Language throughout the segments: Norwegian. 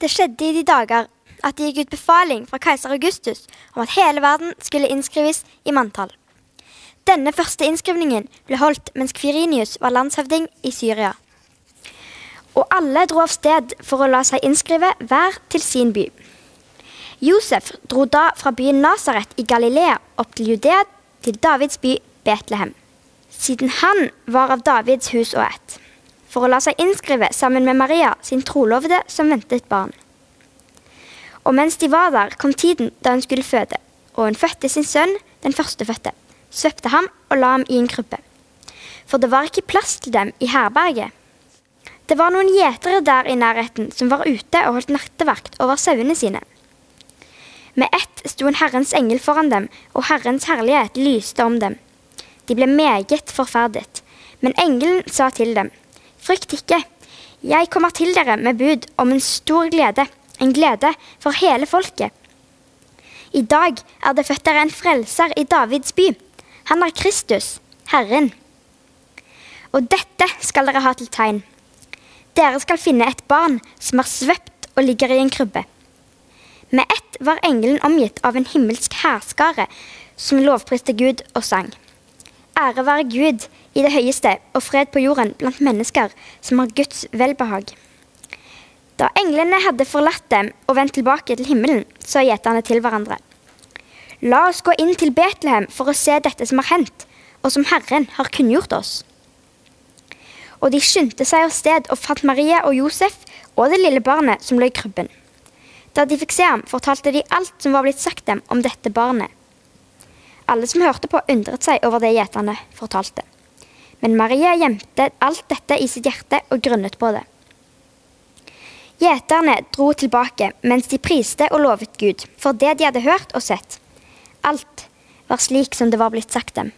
Det skjedde i de dager at det gikk ut befaling fra keiser Augustus om at hele verden skulle innskrives i manntall. Denne første innskrivningen ble holdt mens Kvirinius var landshøvding i Syria. Og alle dro av sted for å la seg innskrive hver til sin by. Josef dro da fra byen Nasaret i Galilea opp til Judea, til Davids by Betlehem, siden han var av Davids hus og ett for å la seg innskrive sammen med Maria, sin trolovde, som ventet barn. Og mens de var der, kom tiden da hun skulle føde, og hun fødte sin sønn, den førstefødte, svøpte ham og la ham i en krybbe. For det var ikke plass til dem i herberget. Det var noen gjetere der i nærheten som var ute og holdt nattevakt over sauene sine. Med ett sto en Herrens engel foran dem, og Herrens herlighet lyste om dem. De ble meget forferdet. Men engelen sa til dem, Frykt ikke. Jeg kommer til dere med bud om en stor glede, en glede for hele folket. I dag er det født dere en frelser i Davids by. Han er Kristus, Herren. Og dette skal dere ha til tegn. Dere skal finne et barn som er svøpt og ligger i en krybbe. Med ett var engelen omgitt av en himmelsk hærskare som lovpriste Gud og sang. Ære være Gud i det høyeste og fred på jorden blant mennesker som har Guds velbehag. Da englene hadde forlatt dem og vendt tilbake til himmelen, sa gjeterne til hverandre. La oss gå inn til Betlehem for å se dette som har hendt, og som Herren har kunngjort oss. Og de skyndte seg av sted og fant Maria og Josef og det lille barnet som lå i krybben. Da de fikk se ham, fortalte de alt som var blitt sagt dem om dette barnet. Alle som hørte på, undret seg over det gjeterne fortalte. Men Maria gjemte alt dette i sitt hjerte og grunnet på det. Gjeterne dro tilbake mens de priste og lovet Gud for det de hadde hørt og sett. Alt var slik som det var blitt sagt dem.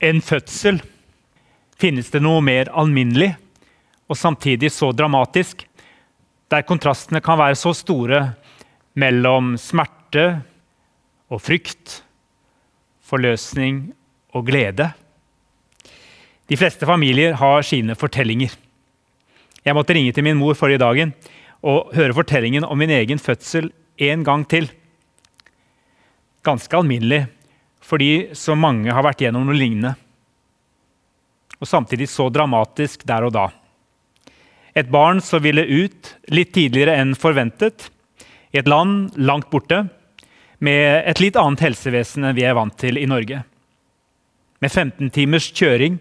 En fødsel. Finnes det noe mer alminnelig og samtidig så dramatisk, der kontrastene kan være så store mellom smerte og frykt, forløsning og glede. De fleste familier har sine fortellinger. Jeg måtte ringe til min mor forrige dagen og høre fortellingen om min egen fødsel en gang til. Ganske alminnelig, fordi så mange har vært gjennom noe lignende. Og samtidig så dramatisk der og da. Et barn som ville ut litt tidligere enn forventet, i et land langt borte, med et litt annet helsevesen enn vi er vant til i Norge med 15 timers kjøring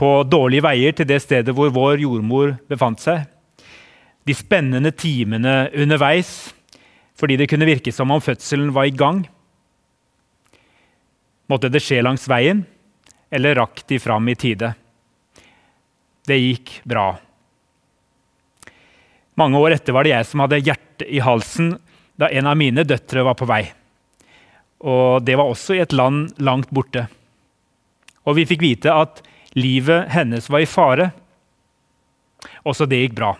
på dårlige veier til det stedet hvor vår jordmor befant seg. De spennende timene underveis fordi det kunne virke som om fødselen var i gang. Måtte det skje langs veien, eller rakk de fram i tide? Det gikk bra. Mange år etter var det jeg som hadde hjertet i halsen da en av mine døtre var på vei. Og det var også i et land langt borte. Og vi fikk vite at livet hennes var i fare. Også det gikk bra.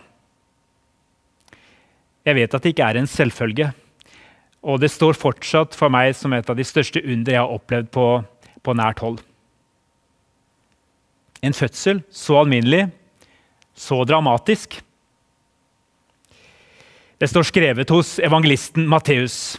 Jeg vet at det ikke er en selvfølge. Og det står fortsatt for meg som et av de største under jeg har opplevd på, på nært hold. En fødsel så alminnelig, så dramatisk. Det står skrevet hos evangelisten Matteus.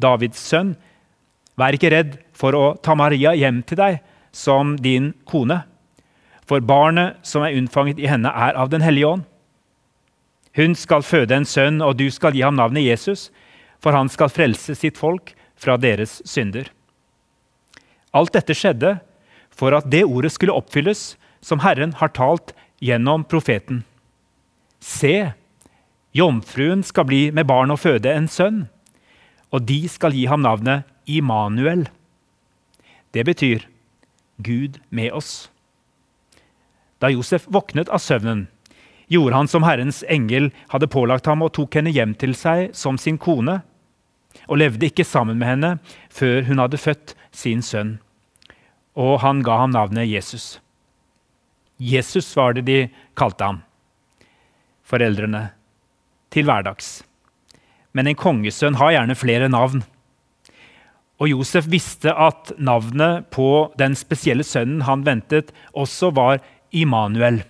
Davids sønn, vær ikke redd for å ta Maria hjem til deg som din kone. For barnet som er unnfanget i henne, er av Den hellige ånd. Hun skal føde en sønn, og du skal gi ham navnet Jesus, for han skal frelse sitt folk fra deres synder. Alt dette skjedde for at det ordet skulle oppfylles som Herren har talt gjennom profeten. Se, jomfruen skal bli med barn og føde en sønn, og de skal gi ham navnet Immanuel. Det betyr Gud med oss. Da Josef våknet av søvnen, gjorde han som Herrens engel hadde pålagt ham, og tok henne hjem til seg som sin kone, og levde ikke sammen med henne før hun hadde født sin sønn. Og han ga ham navnet Jesus. Jesus var det de kalte ham, foreldrene, til hverdags. Men en kongesønn har gjerne flere navn. Og Josef visste at navnet på den spesielle sønnen han ventet, også var Immanuel,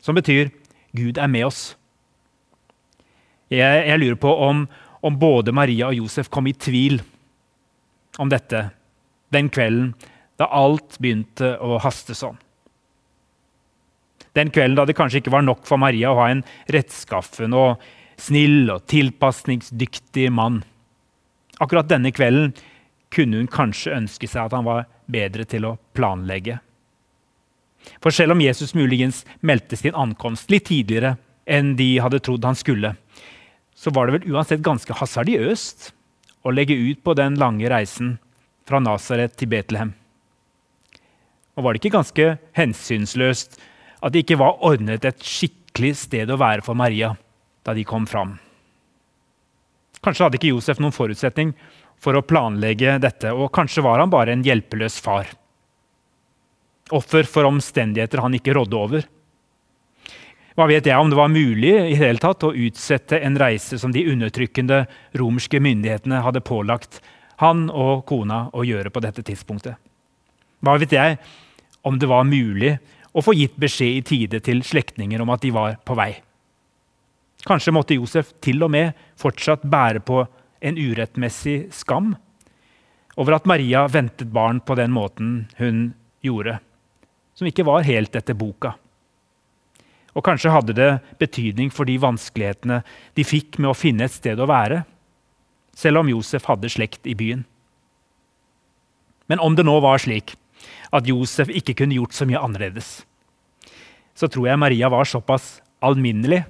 som betyr 'Gud er med oss'. Jeg, jeg lurer på om, om, både Maria og Josef kom i tvil om dette den kvelden da alt begynte å haste sånn. Den kvelden da det kanskje ikke var nok for Maria å ha en rettskaffen og snill og tilpasningsdyktig mann. Akkurat denne kvelden kunne hun kanskje ønske seg at han var bedre til å planlegge. For selv om Jesus muligens meldte sin ankomst litt tidligere enn de hadde trodd han skulle, så var det vel uansett ganske hasardiøst å legge ut på den lange reisen fra Nasaret til Betlehem. Og var det ikke ganske hensynsløst at det ikke var ordnet et skikkelig sted å være for Maria da de kom fram? Kanskje hadde ikke Josef noen forutsetning for å planlegge dette, og kanskje var han bare en hjelpeløs far. Offer for omstendigheter han ikke rådde over. Hva vet jeg om det var mulig i det hele tatt å utsette en reise som de undertrykkende romerske myndighetene hadde pålagt han og kona å gjøre på dette tidspunktet? Hva vet jeg om det var mulig å få gitt beskjed i tide til slektninger om at de var på vei? Kanskje måtte Josef til og med fortsatt bære på en urettmessig skam over at Maria ventet barn på den måten hun gjorde, som ikke var helt etter boka. Og kanskje hadde det betydning for de vanskelighetene de fikk med å finne et sted å være, selv om Josef hadde slekt i byen. Men om det nå var slik at Josef ikke kunne gjort så mye annerledes, så tror jeg Maria var såpass alminnelig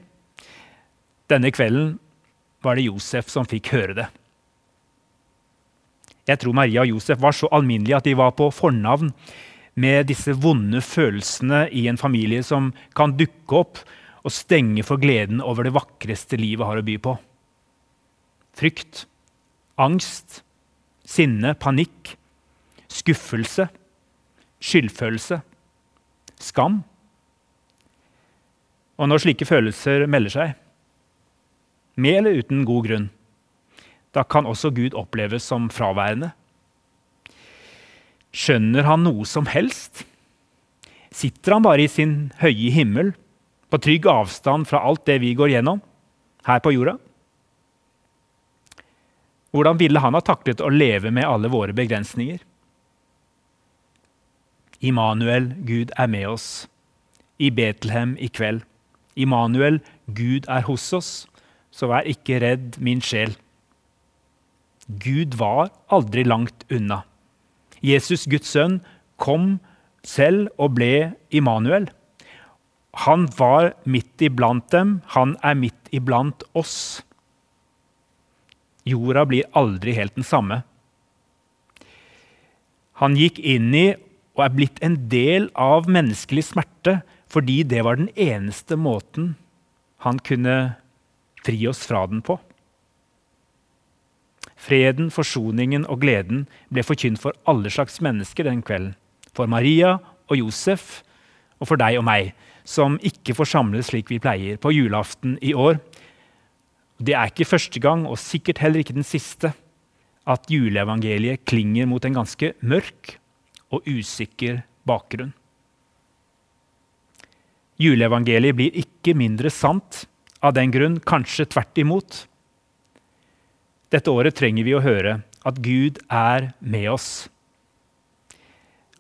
denne kvelden var det Josef som fikk høre det. Jeg tror Maria og Josef var så alminnelige at de var på fornavn med disse vonde følelsene i en familie som kan dukke opp og stenge for gleden over det vakreste livet har å by på. Frykt, angst, sinne, panikk, skuffelse, skyldfølelse, skam. Og når slike følelser melder seg, med eller uten god grunn. Da kan også Gud oppleves som fraværende. Skjønner han noe som helst? Sitter han bare i sin høye himmel, på trygg avstand fra alt det vi går gjennom her på jorda? Hvordan ville han ha taklet å leve med alle våre begrensninger? Immanuel, Gud er med oss. I Betlehem i kveld. Immanuel, Gud er hos oss så vær ikke redd, min sjel. Gud var aldri langt unna. Jesus, Guds sønn, kom selv og ble Immanuel. Han var midt iblant dem, han er midt iblant oss. Jorda blir aldri helt den samme. Han gikk inn i og er blitt en del av menneskelig smerte fordi det var den eneste måten han kunne fri oss fra den på. Freden, forsoningen og gleden ble forkynt for alle slags mennesker den kvelden. For Maria og Josef, og for deg og meg, som ikke får samles slik vi pleier på julaften i år. Det er ikke første gang, og sikkert heller ikke den siste, at juleevangeliet klinger mot en ganske mørk og usikker bakgrunn. Juleevangeliet blir ikke mindre sant av den grunn, kanskje tvert imot. Dette året trenger vi å høre at Gud er med oss.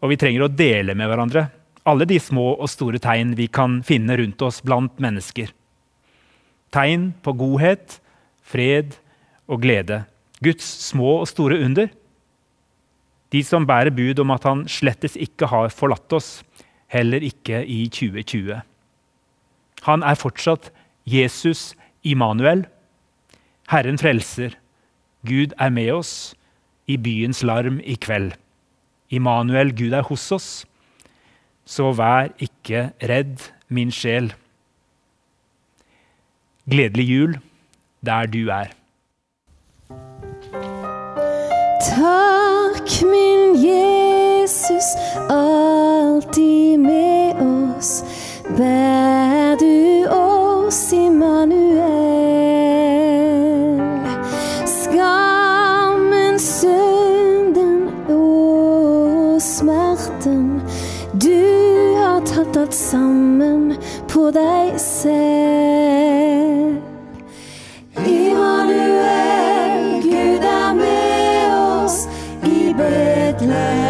Og vi trenger å dele med hverandre alle de små og store tegn vi kan finne rundt oss blant mennesker. Tegn på godhet, fred og glede. Guds små og store under. De som bærer bud om at han slettes ikke har forlatt oss, heller ikke i 2020. Han er fortsatt Jesus Immanuel. Herren frelser. Gud er med oss i byens larm i kveld. Immanuel, Gud er hos oss. Så vær ikke redd, min sjel. Gledelig jul der du er. Takk, min Jesus, alltid med oss. Bær Immanuel,